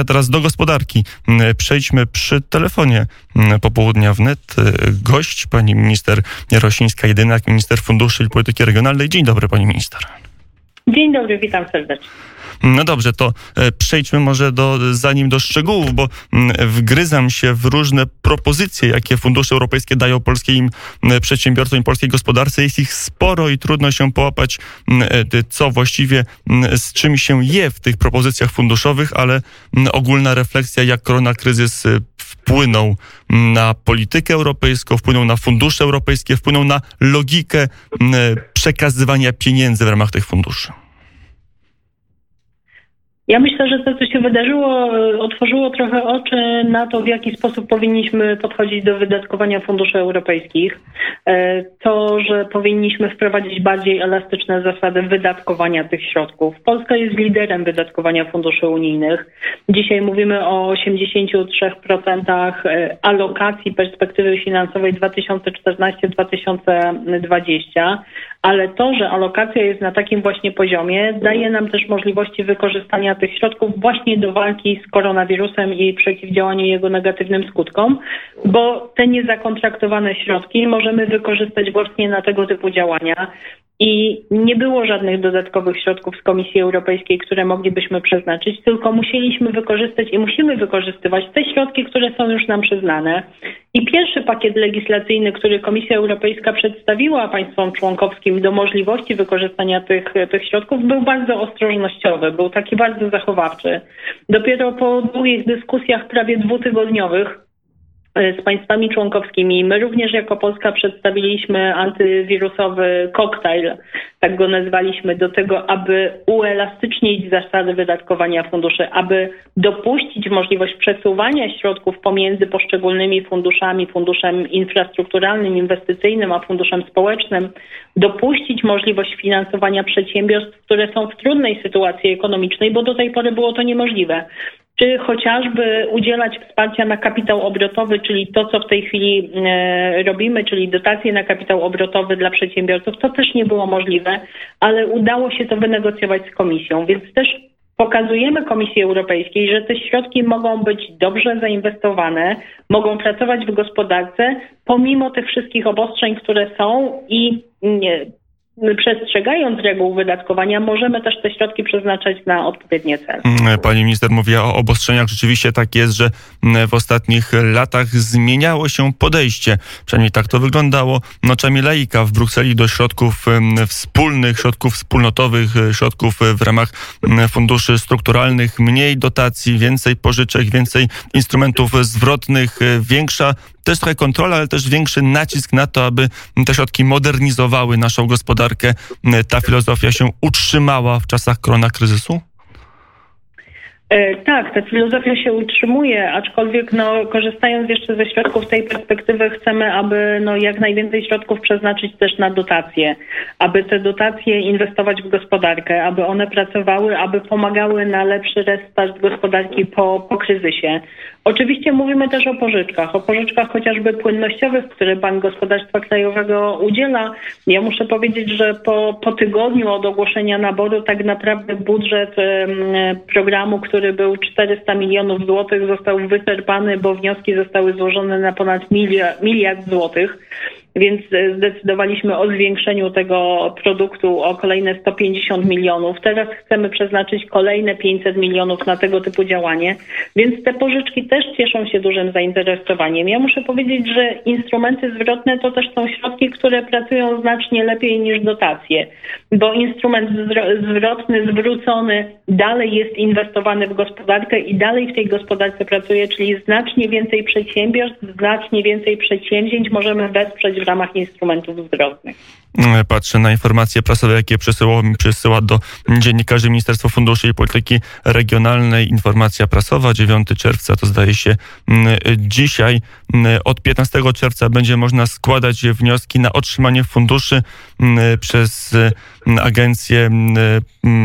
A teraz do gospodarki. Przejdźmy przy telefonie popołudnia wnet. Gość, pani minister Jarosińska-Jedynak, minister funduszy i polityki regionalnej. Dzień dobry, pani minister. Dzień dobry, witam serdecznie. No dobrze, to e, przejdźmy może do, zanim do szczegółów, bo wgryzam się w różne propozycje, jakie fundusze europejskie dają polskim przedsiębiorcom i polskiej gospodarce. Jest ich sporo i trudno się połapać, e, co właściwie z czym się je w tych propozycjach funduszowych, ale ogólna refleksja, jak koronakryzys e, wpłynął na politykę europejską, wpłynął na fundusze europejskie, wpłynął na logikę przekazywania pieniędzy w ramach tych funduszy. Ja myślę, że to, co się wydarzyło, otworzyło trochę oczy na to, w jaki sposób powinniśmy podchodzić do wydatkowania funduszy europejskich. E, to, że powinniśmy wprowadzić bardziej elastyczne zasady wydatkowania tych środków. Polska jest liderem wydatkowania funduszy unijnych. Dzisiaj mówimy o 83% e, alokacji perspektywy finansowej 2014-2020 ale to, że alokacja jest na takim właśnie poziomie, daje nam też możliwości wykorzystania tych środków właśnie do walki z koronawirusem i przeciwdziałania jego negatywnym skutkom, bo te niezakontraktowane środki możemy wykorzystać właśnie na tego typu działania. I nie było żadnych dodatkowych środków z Komisji Europejskiej, które moglibyśmy przeznaczyć, tylko musieliśmy wykorzystać i musimy wykorzystywać te środki, które są już nam przyznane. I pierwszy pakiet legislacyjny, który Komisja Europejska przedstawiła państwom członkowskim do możliwości wykorzystania tych, tych środków, był bardzo ostrożnościowy, był taki bardzo zachowawczy. Dopiero po długich dyskusjach, prawie dwutygodniowych, z państwami członkowskimi. My również jako Polska przedstawiliśmy antywirusowy koktajl, tak go nazwaliśmy, do tego, aby uelastycznić zasady wydatkowania funduszy, aby dopuścić możliwość przesuwania środków pomiędzy poszczególnymi funduszami, funduszem infrastrukturalnym, inwestycyjnym, a funduszem społecznym, dopuścić możliwość finansowania przedsiębiorstw, które są w trudnej sytuacji ekonomicznej, bo do tej pory było to niemożliwe czy chociażby udzielać wsparcia na kapitał obrotowy, czyli to, co w tej chwili e, robimy, czyli dotacje na kapitał obrotowy dla przedsiębiorców, to też nie było możliwe, ale udało się to wynegocjować z komisją, więc też pokazujemy Komisji Europejskiej, że te środki mogą być dobrze zainwestowane, mogą pracować w gospodarce, pomimo tych wszystkich obostrzeń, które są i nie, przestrzegając reguł wydatkowania, możemy też te środki przeznaczać na odpowiednie cele. Mm, pani minister mówi o obostrzeniach. Rzeczywiście tak jest, że mm, w ostatnich latach zmieniało się podejście. Przynajmniej tak to wyglądało noczami laika w Brukseli do środków mm, wspólnych, środków wspólnotowych, środków w ramach funduszy strukturalnych, mniej dotacji, więcej pożyczek, więcej instrumentów zwrotnych, większa też trochę kontrola, ale też większy nacisk na to, aby te środki modernizowały naszą gospodarkę. Ta filozofia się utrzymała w czasach koronakryzysu? E, tak, ta filozofia się utrzymuje, aczkolwiek no, korzystając jeszcze ze środków tej perspektywy chcemy, aby no, jak najwięcej środków przeznaczyć też na dotacje, aby te dotacje inwestować w gospodarkę, aby one pracowały, aby pomagały na lepszy restart gospodarki po, po kryzysie. Oczywiście mówimy też o pożyczkach, o pożyczkach chociażby płynnościowych, które Bank Gospodarstwa Krajowego udziela. Ja muszę powiedzieć, że po, po tygodniu od ogłoszenia naboru tak naprawdę budżet programu, który był 400 milionów złotych został wyczerpany, bo wnioski zostały złożone na ponad miliard, miliard złotych więc e, zdecydowaliśmy o zwiększeniu tego produktu o kolejne 150 milionów. Teraz chcemy przeznaczyć kolejne 500 milionów na tego typu działanie, więc te pożyczki też cieszą się dużym zainteresowaniem. Ja muszę powiedzieć, że instrumenty zwrotne to też są środki, które pracują znacznie lepiej niż dotacje, bo instrument zwrotny, zwrócony dalej jest inwestowany w gospodarkę i dalej w tej gospodarce pracuje, czyli znacznie więcej przedsiębiorstw, znacznie więcej przedsięwzięć możemy wesprzeć w ramach instrumentów zwrotnych. Patrzę na informacje prasowe, jakie przesyła, przesyła do dziennikarzy Ministerstwo Funduszy i Polityki Regionalnej. Informacja prasowa 9 czerwca, to zdaje się mm, dzisiaj. Mm, od 15 czerwca będzie można składać wnioski na otrzymanie funduszy mm, przez Agencję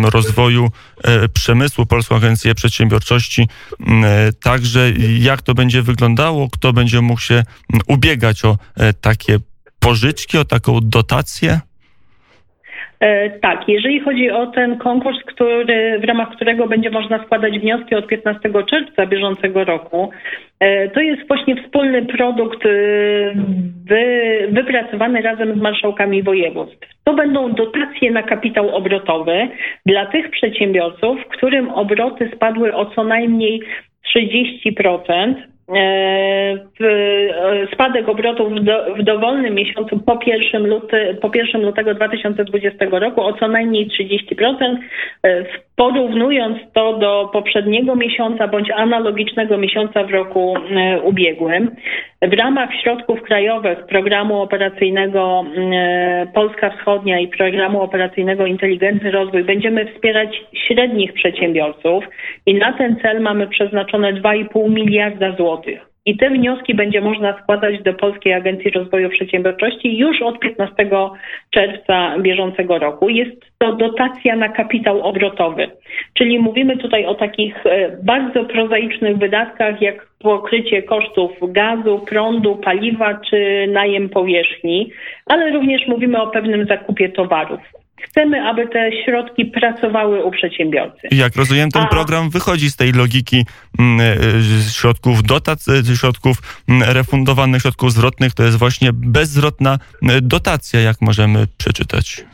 Rozwoju e, Przemysłu, Polską Agencję Przedsiębiorczości. Także jak to będzie wyglądało, kto będzie mógł się ubiegać o e, takie pożyczki, o taką dotację? E, tak, jeżeli chodzi o ten konkurs, który, w ramach którego będzie można składać wnioski od 15 czerwca bieżącego roku, e, to jest właśnie wspólny produkt e, wy, wypracowany razem z marszałkami województw. To będą dotacje na kapitał obrotowy dla tych przedsiębiorców, którym obroty spadły o co najmniej 30%. E, e, spadek obrotów w, do, w dowolnym miesiącu po 1, luty, po 1 lutego 2020 roku o co najmniej 30%, e, porównując to do poprzedniego miesiąca bądź analogicznego miesiąca w roku ubiegłym. W ramach środków krajowych programu operacyjnego Polska Wschodnia i programu operacyjnego Inteligentny Rozwój będziemy wspierać średnich przedsiębiorców i na ten cel mamy przeznaczone 2,5 miliarda złotych złotych. I te wnioski będzie można składać do Polskiej Agencji Rozwoju Przedsiębiorczości już od 15 czerwca bieżącego roku. Jest to dotacja na kapitał obrotowy, czyli mówimy tutaj o takich e, bardzo prozaicznych wydatkach jak pokrycie kosztów gazu, prądu, paliwa czy najem powierzchni, ale również mówimy o pewnym zakupie towarów. Chcemy, aby te środki pracowały u przedsiębiorcy. Jak rozumiem, ten A... program wychodzi z tej logiki mm, e, środków dotacji, e, środków mm, refundowanych, środków zwrotnych. To jest właśnie bezzwrotna e, dotacja, jak możemy przeczytać.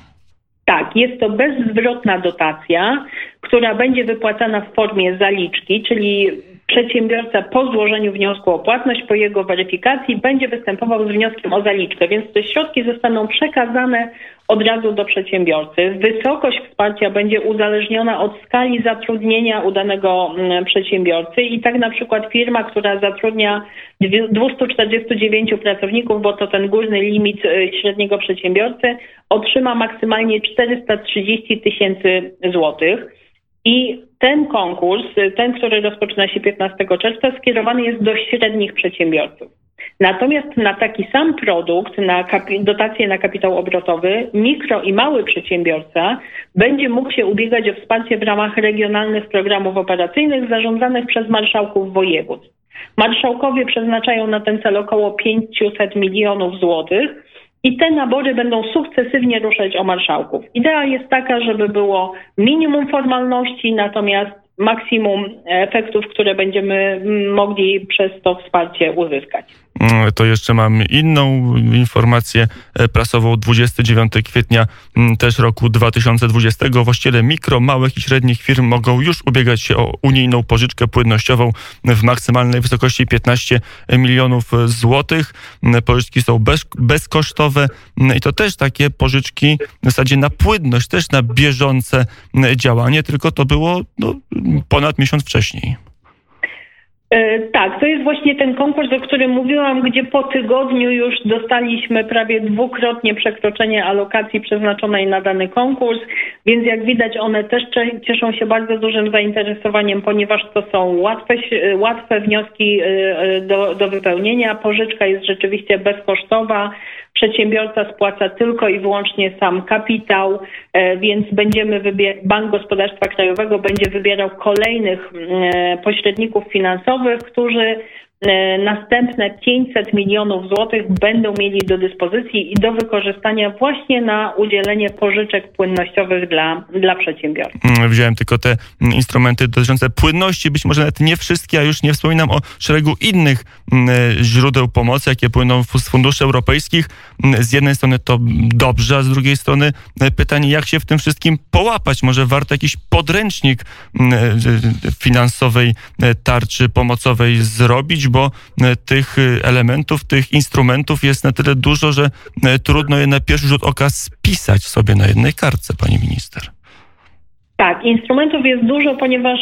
Tak, jest to bezzwrotna dotacja, która będzie wypłacana w formie zaliczki, czyli przedsiębiorca po złożeniu wniosku o płatność, po jego weryfikacji będzie występował z wnioskiem o zaliczkę, więc te środki zostaną przekazane od razu do przedsiębiorcy. Wysokość wsparcia będzie uzależniona od skali zatrudnienia u danego mm, przedsiębiorcy i tak na przykład firma, która zatrudnia 249 pracowników, bo to ten górny limit y, średniego przedsiębiorcy, otrzyma maksymalnie 430 tysięcy złotych. I ten konkurs, ten, który rozpoczyna się 15 czerwca, skierowany jest do średnich przedsiębiorców. Natomiast na taki sam produkt, na dotację na kapitał obrotowy, mikro i mały przedsiębiorca będzie mógł się ubiegać o wsparcie w ramach regionalnych programów operacyjnych zarządzanych przez marszałków województw. Marszałkowie przeznaczają na ten cel około 500 milionów złotych i te nabory będą sukcesywnie ruszać o marszałków. Idea jest taka, żeby było minimum formalności, natomiast maksimum efektów, które będziemy mogli przez to wsparcie uzyskać. Mm, to jeszcze mam inną informację e, prasową. 29 kwietnia mm, też roku 2020 właściciele mikro, małych i średnich firm mogą już ubiegać się o unijną pożyczkę płynnościową w maksymalnej wysokości 15 milionów złotych. Mm, pożyczki są bez, bezkosztowe i to też takie pożyczki w zasadzie na płynność, też na bieżące działanie, tylko to było no, ponad miesiąc wcześniej. E, tak, to jest właśnie ten konkurs, o którym mówiłam, gdzie po tygodniu już dostaliśmy prawie dwukrotnie przekroczenie alokacji przeznaczonej na dany konkurs, więc jak widać one też cieszą się bardzo dużym zainteresowaniem, ponieważ to są łatwe, łatwe wnioski e, e, do, do wypełnienia. Pożyczka jest rzeczywiście bezkosztowa. Przedsiębiorca spłaca tylko i wyłącznie sam kapitał, e, więc będziemy wybierać, Bank Gospodarstwa Krajowego będzie wybierał kolejnych e, pośredników finansowych, którzy następne 500 milionów złotych będą mieli do dyspozycji i do wykorzystania właśnie na udzielenie pożyczek płynnościowych dla, dla przedsiębiorców. Mm, wziąłem tylko te mm, instrumenty dotyczące płynności, być może nawet nie wszystkie, a już nie wspominam o szeregu innych mm, e, źródeł pomocy, jakie płyną z funduszy europejskich. Z jednej strony to dobrze, a z drugiej strony e, pytanie, jak się w tym wszystkim połapać? Może warto jakiś podręcznik finansowej tarczy pomocowej zrobić, bo e, tych e, elementów, tych instrumentów jest na tyle dużo, że e, trudno je na pierwszy rzut oka spisać sobie na jednej kartce, pani minister. Tak, instrumentów jest dużo, ponieważ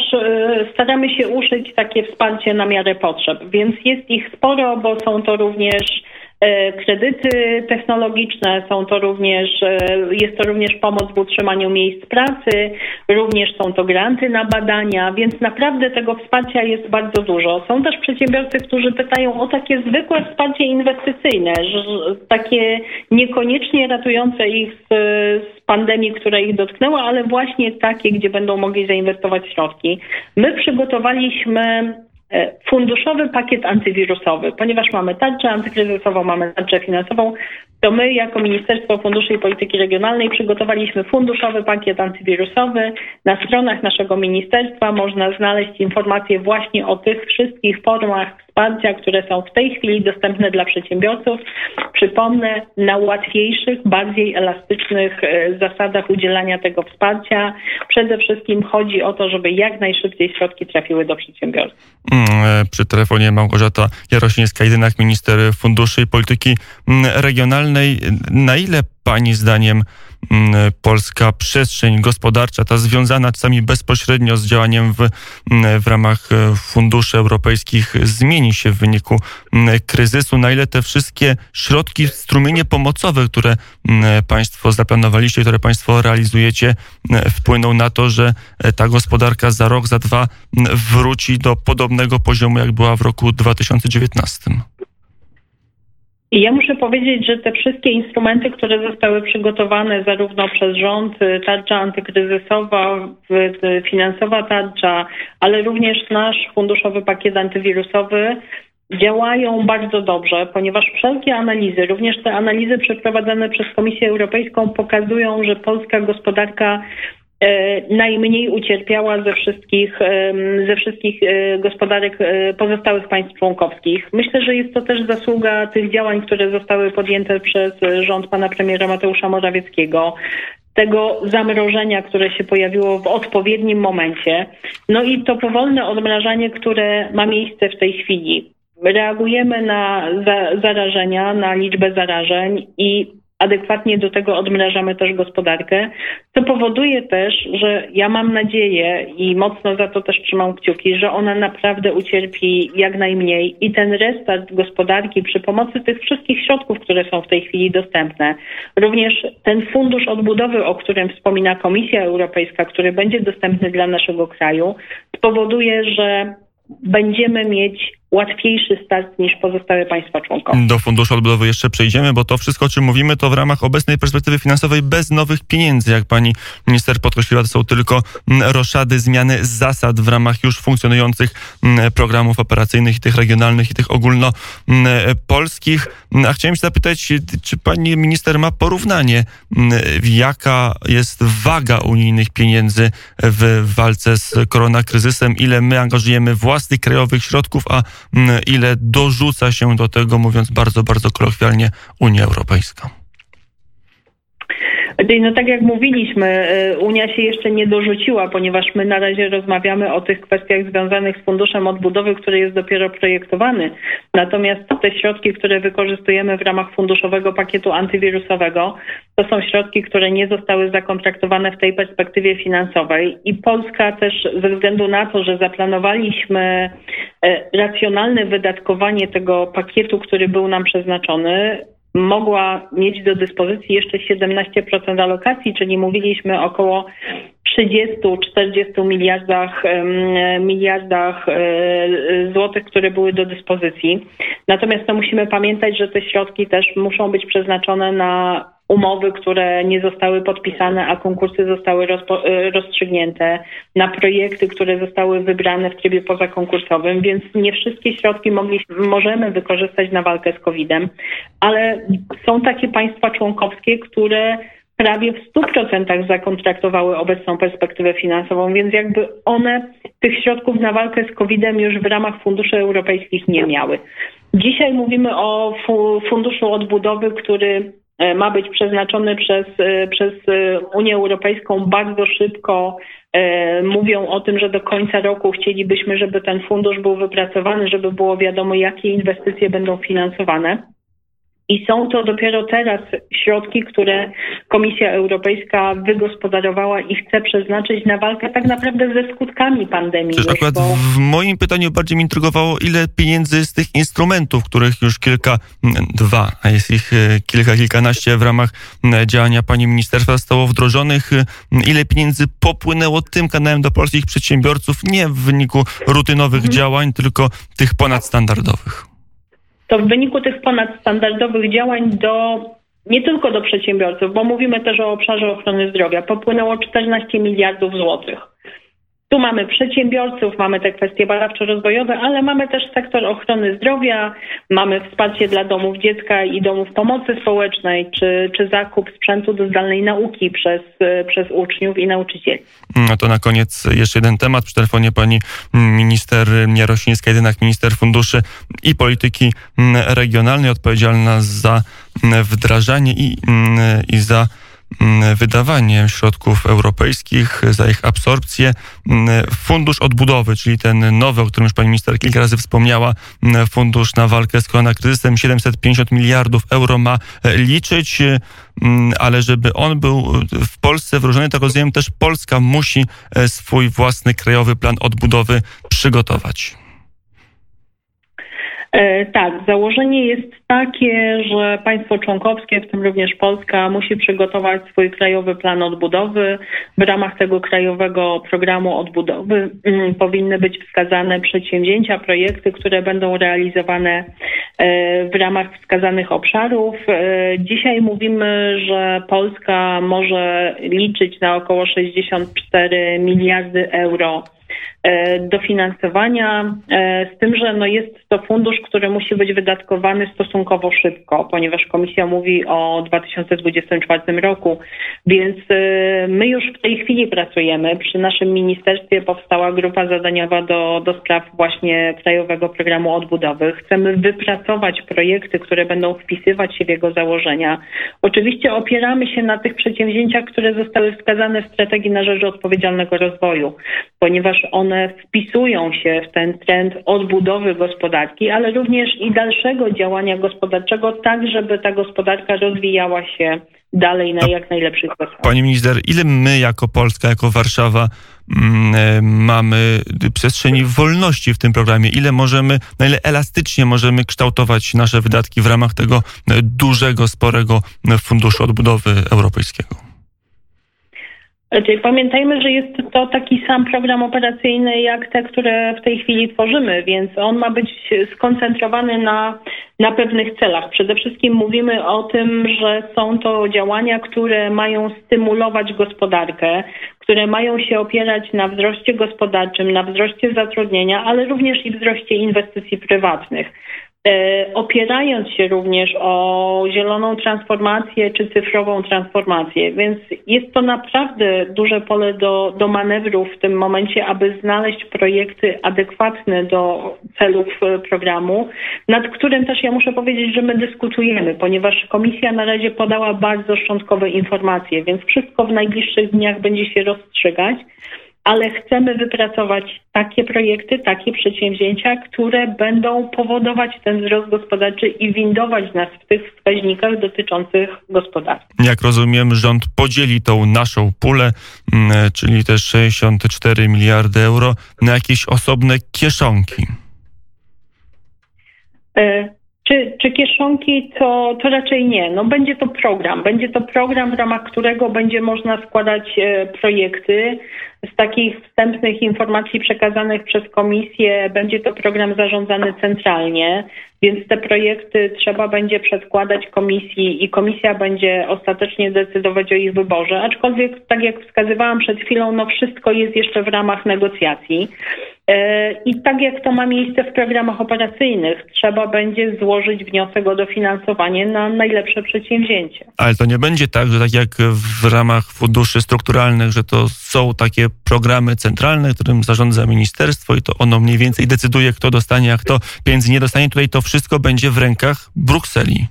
staramy się uszyć takie wsparcie na miarę potrzeb, więc jest ich sporo, bo są to również kredyty technologiczne, są to również, e, jest to również pomoc w utrzymaniu miejsc pracy, również są to granty na badania, więc naprawdę tego wsparcia jest bardzo dużo. Są też przedsiębiorcy, którzy pytają o takie zwykłe wsparcie inwestycyjne, takie niekoniecznie ratujące ich z, z pandemii, która ich dotknęła, ale właśnie takie, gdzie będą mogli zainwestować środki. My przygotowaliśmy E, funduszowy pakiet antywirusowy, ponieważ mamy tarczę antykryzysową, mamy tarczę finansową, to my jako Ministerstwo Funduszy i Polityki Regionalnej przygotowaliśmy funduszowy pakiet antywirusowy. Na stronach naszego ministerstwa można znaleźć informacje właśnie o tych wszystkich formach wsparcia, które są w tej chwili dostępne dla przedsiębiorców. Przypomnę, na łatwiejszych, bardziej elastycznych e, zasadach udzielania tego wsparcia. Przede wszystkim chodzi o to, żeby jak najszybciej środki trafiły do przedsiębiorców. Mm, e, przy telefonie Małgorzata Jarosińska-Jedynak, minister funduszy i polityki mm, regionalnej. Na ile Pani zdaniem polska przestrzeń gospodarcza, ta związana czasami bezpośrednio z działaniem w, mm, w ramach e, funduszy europejskich, zmieni się w wyniku mm, kryzysu? Na ile te wszystkie środki, strumienie pomocowe, które Państwo zaplanowaliście, które Państwo realizujecie, wpłyną na to, że e, ta gospodarka za rok, za dwa wróci do podobnego poziomu, jak była w roku 2019? I ja muszę powiedzieć, że te wszystkie instrumenty, które zostały przygotowane zarówno przez rząd, y, tarcza antykryzysowa, finansowa tarcza, ale również nasz funduszowy pakiet antywirusowy, działają bardzo dobrze, ponieważ wszelkie analizy, również te analizy przeprowadzane przez Komisję Europejską pokazują, że polska gospodarka najmniej ucierpiała ze wszystkich, ze wszystkich e, gospodarek e, pozostałych państw członkowskich. Myślę, że jest to też zasługa tych działań, które zostały podjęte przez rząd pana premiera Mateusza Morawieckiego tego zamrożenia, które się pojawiło w odpowiednim momencie. No i to powolne odmrażanie, które ma miejsce w tej chwili. Reagujemy na za zarażenia, na liczbę zarażeń i adekwatnie do tego odmrażamy też gospodarkę, co powoduje też, że ja mam nadzieję i mocno za to też trzymam kciuki, że ona naprawdę ucierpi jak najmniej i ten restart gospodarki przy pomocy tych wszystkich środków, które są w tej chwili dostępne, również ten fundusz odbudowy, o którym wspomina Komisja Europejska, który będzie dostępny dla naszego kraju, spowoduje, że będziemy mieć łatwiejszy start niż pozostałe państwa członkowskie. Do Funduszu Odbudowy jeszcze przejdziemy, bo to wszystko, o czym mówimy, to w ramach obecnej perspektywy finansowej bez nowych pieniędzy. Jak pani minister podkreśliła, to są tylko mm, roszady, zmiany zasad w ramach już funkcjonujących mm, programów operacyjnych i tych regionalnych i tych ogólnopolskich. Mm, a chciałem się zapytać, czy pani minister ma porównanie, jaka jest waga unijnych pieniędzy w walce z koronakryzysem, ile my angażujemy własnych krajowych środków, a ile dorzuca się do tego, mówiąc bardzo, bardzo kolokwialnie, Unia Europejska. No tak jak mówiliśmy, y, Unia się jeszcze nie dorzuciła, ponieważ my na razie rozmawiamy o tych kwestiach związanych z Funduszem Odbudowy, który jest dopiero projektowany. Natomiast te środki, które wykorzystujemy w ramach funduszowego pakietu antywirusowego, to są środki, które nie zostały zakontraktowane w tej perspektywie finansowej. I Polska też ze względu na to, że zaplanowaliśmy y, racjonalne wydatkowanie tego pakietu, który był nam przeznaczony, mogła mieć do dyspozycji jeszcze 17% alokacji, czyli mówiliśmy około 30-40 miliardach, miliardach e, złotych, które były do dyspozycji. Natomiast to musimy pamiętać, że te środki też muszą być przeznaczone na umowy, które nie zostały podpisane, a konkursy zostały e, rozstrzygnięte, na projekty, które zostały wybrane w trybie pozakonkursowym, więc nie wszystkie środki mogli, możemy wykorzystać na walkę z COVID-em, ale są takie państwa członkowskie, które prawie w 100% zakontraktowały obecną perspektywę finansową, więc jakby one tych środków na walkę z COVID-em już w ramach funduszy europejskich nie miały. Dzisiaj mówimy o funduszu odbudowy, który ma być przeznaczony przez, e, przez e, Unię Europejską bardzo szybko. Mówią o tym, że do końca roku chcielibyśmy, żeby ten fundusz był wypracowany, żeby było wiadomo, jakie inwestycje będą finansowane. I są to dopiero teraz środki, które Komisja Europejska wygospodarowała i chce przeznaczyć na walkę tak naprawdę ze skutkami pandemii. Przecież akurat bo... w moim pytaniu bardziej mi intrygowało, ile pieniędzy z tych instrumentów, których już kilka, dwa, a jest ich e, kilka, kilkanaście w ramach działania pani ministerstwa zostało wdrożonych, ile pieniędzy popłynęło tym kanałem do polskich przedsiębiorców, nie w wyniku rutynowych mhm. działań, tylko tych ponadstandardowych to w wyniku tych ponadstandardowych działań do nie tylko do przedsiębiorców, bo mówimy też o obszarze ochrony zdrowia, popłynęło 14 miliardów złotych. Tu mamy przedsiębiorców, mamy te kwestie badawczo-rozwojowe, ale mamy też sektor ochrony zdrowia, mamy wsparcie dla domów dziecka i domów pomocy społecznej, czy, czy zakup sprzętu do zdalnej nauki przez, przez uczniów i nauczycieli. No to na koniec jeszcze jeden temat. Przy telefonie pani minister Jarosińska, jednak minister funduszy i polityki regionalnej, odpowiedzialna za wdrażanie i, i za Mm, wydawanie środków europejskich, za ich absorpcję. Mm, fundusz odbudowy, czyli ten nowy, o którym już pani minister kilka razy wspomniała, mm, fundusz na walkę z koronakryzysem, 750 miliardów euro ma e, liczyć, ale żeby on był w Polsce wdrożony, tak rozumiem, też Polska musi e, swój własny krajowy plan odbudowy przygotować. E, tak, założenie jest takie, że państwo członkowskie, w tym również Polska, musi przygotować swój krajowy plan odbudowy. W ramach tego krajowego programu odbudowy mm, powinny być wskazane przedsięwzięcia, projekty, które będą realizowane e, w ramach wskazanych obszarów. E, dzisiaj mówimy, że Polska może liczyć na około 64 miliardy euro dofinansowania, e, z tym, że no jest to fundusz, który musi być wydatkowany stosunkowo szybko, ponieważ komisja mówi o 2024 roku, więc e, my już w tej chwili pracujemy. Przy naszym ministerstwie powstała grupa zadaniowa do, do spraw właśnie Krajowego Programu Odbudowy. Chcemy wypracować projekty, które będą wpisywać się w jego założenia. Oczywiście opieramy się na tych przedsięwzięciach, które zostały wskazane w strategii na rzecz odpowiedzialnego rozwoju, ponieważ one wpisują się w ten trend odbudowy gospodarki, ale również i dalszego działania gospodarczego, tak żeby ta gospodarka rozwijała się dalej na jak najlepszych zasadach. Pani minister, ile my jako Polska, jako Warszawa mm, e, mamy przestrzeni wolności w tym programie? Ile możemy, na ile elastycznie możemy kształtować nasze wydatki w ramach tego e, dużego, sporego funduszu odbudowy europejskiego? Czyli pamiętajmy, że jest to taki sam program operacyjny jak te, które w tej chwili tworzymy, więc on ma być skoncentrowany na, na pewnych celach. Przede wszystkim mówimy o tym, że są to działania, które mają stymulować gospodarkę, które mają się opierać na wzroście gospodarczym, na wzroście zatrudnienia, ale również i wzroście inwestycji prywatnych. E, opierając się również o zieloną transformację czy cyfrową transformację. Więc jest to naprawdę duże pole do, do manewru w tym momencie, aby znaleźć projekty adekwatne do celów e, programu, nad którym też ja muszę powiedzieć, że my dyskutujemy, ponieważ komisja na razie podała bardzo szczątkowe informacje, więc wszystko w najbliższych dniach będzie się rozstrzygać ale chcemy wypracować takie projekty, takie przedsięwzięcia, które będą powodować ten wzrost gospodarczy i windować nas w tych wskaźnikach dotyczących gospodarki. Jak rozumiem, rząd podzieli tą naszą pulę, mm, czyli te 64 miliardy euro, na jakieś osobne kieszonki. E, czy, czy kieszonki to, to raczej nie. No będzie to program. Będzie to program, w ramach którego będzie można składać e, projekty. Z takich wstępnych informacji przekazanych przez komisję będzie to program zarządzany centralnie, więc te projekty trzeba będzie przedkładać komisji i komisja będzie ostatecznie decydować o ich wyborze. Aczkolwiek, tak jak wskazywałam przed chwilą, no wszystko jest jeszcze w ramach negocjacji. E, I tak jak to ma miejsce w programach operacyjnych, trzeba będzie złożyć wniosek o dofinansowanie na najlepsze przedsięwzięcie. Ale to nie będzie tak, że tak jak w ramach funduszy strukturalnych, że to są takie programy centralne, którym zarządza ministerstwo i to ono mniej więcej decyduje, kto dostanie, a kto pieniędzy nie dostanie. Tutaj to wszystko będzie w rękach Brukseli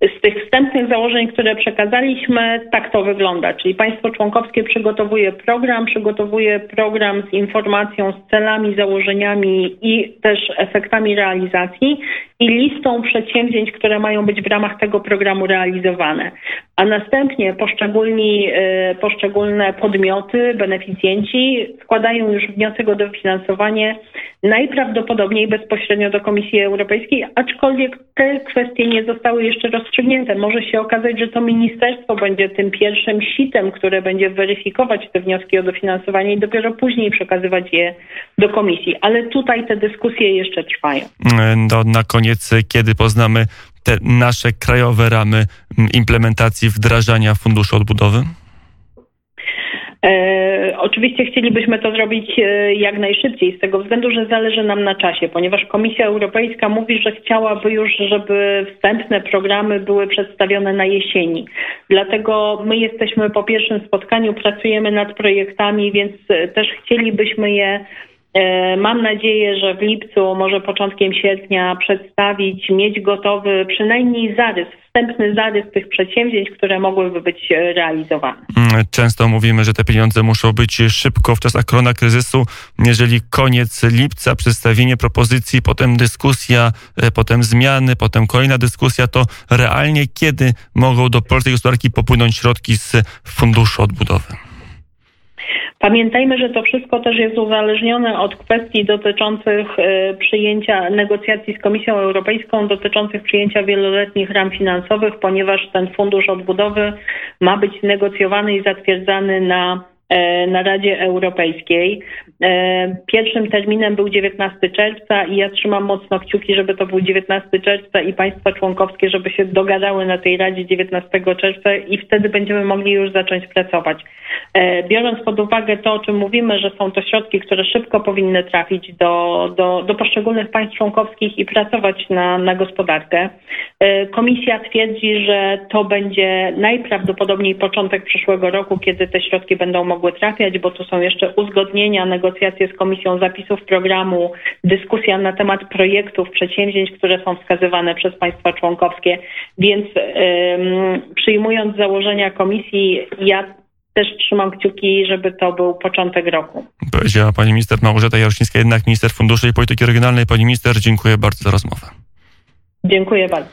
z tych wstępnych założeń, które przekazaliśmy, tak to wygląda. Czyli państwo członkowskie przygotowuje program, przygotowuje program z informacją, z celami, założeniami i też efektami realizacji i listą przedsięwzięć, które mają być w ramach tego programu realizowane. A następnie poszczególni, e, poszczególne podmioty, beneficjenci składają już wniosek o dofinansowanie najprawdopodobniej bezpośrednio do Komisji Europejskiej, aczkolwiek te kwestie nie zostały jeszcze rozstrzygnięte. Może się okazać, że to ministerstwo będzie tym pierwszym sitem, które będzie weryfikować te wnioski o dofinansowanie i dopiero później przekazywać je do Komisji. Ale tutaj te dyskusje jeszcze trwają. No, na koniec, kiedy poznamy te nasze krajowe ramy implementacji wdrażania Funduszu Odbudowy? E, oczywiście chcielibyśmy to zrobić e, jak najszybciej, z tego względu, że zależy nam na czasie, ponieważ Komisja Europejska mówi, że chciałaby już, żeby wstępne programy były przedstawione na jesieni. Dlatego my jesteśmy po pierwszym spotkaniu, pracujemy nad projektami, więc e, też chcielibyśmy je E, mam nadzieję, że w lipcu, może początkiem sierpnia przedstawić, mieć gotowy przynajmniej zarys, wstępny zarys tych przedsięwzięć, które mogłyby być e, realizowane. Mm, często mówimy, że te pieniądze muszą być szybko w czasach korona kryzysu. Jeżeli koniec lipca, przedstawienie propozycji, potem dyskusja, e, potem zmiany, potem kolejna dyskusja, to realnie kiedy mogą do polskiej gospodarki popłynąć środki z Funduszu Odbudowy? Pamiętajmy, że to wszystko też jest uzależnione od kwestii dotyczących e, przyjęcia negocjacji z Komisją Europejską dotyczących przyjęcia wieloletnich ram finansowych, ponieważ ten fundusz odbudowy ma być negocjowany i zatwierdzany na E, na Radzie Europejskiej. E, pierwszym terminem był 19 czerwca i ja trzymam mocno kciuki, żeby to był 19 czerwca i państwa członkowskie, żeby się dogadały na tej Radzie 19 czerwca i wtedy będziemy mogli już zacząć pracować. E, biorąc pod uwagę to, o czym mówimy, że są to środki, które szybko powinny trafić do, do, do poszczególnych państw członkowskich i pracować na, na gospodarkę, komisja twierdzi, że to będzie najprawdopodobniej początek przyszłego roku, kiedy te środki będą mogły trafiać, bo tu są jeszcze uzgodnienia, negocjacje z Komisją Zapisów Programu, dyskusja na temat projektów, przedsięwzięć, które są wskazywane przez państwa członkowskie. Więc ym, przyjmując założenia Komisji, ja też trzymam kciuki, żeby to był początek roku. Powiedziała pani minister Małgorzata Jarosznińska, jednak minister funduszy i polityki regionalnej. Pani minister, dziękuję bardzo za rozmowę. Dziękuję bardzo.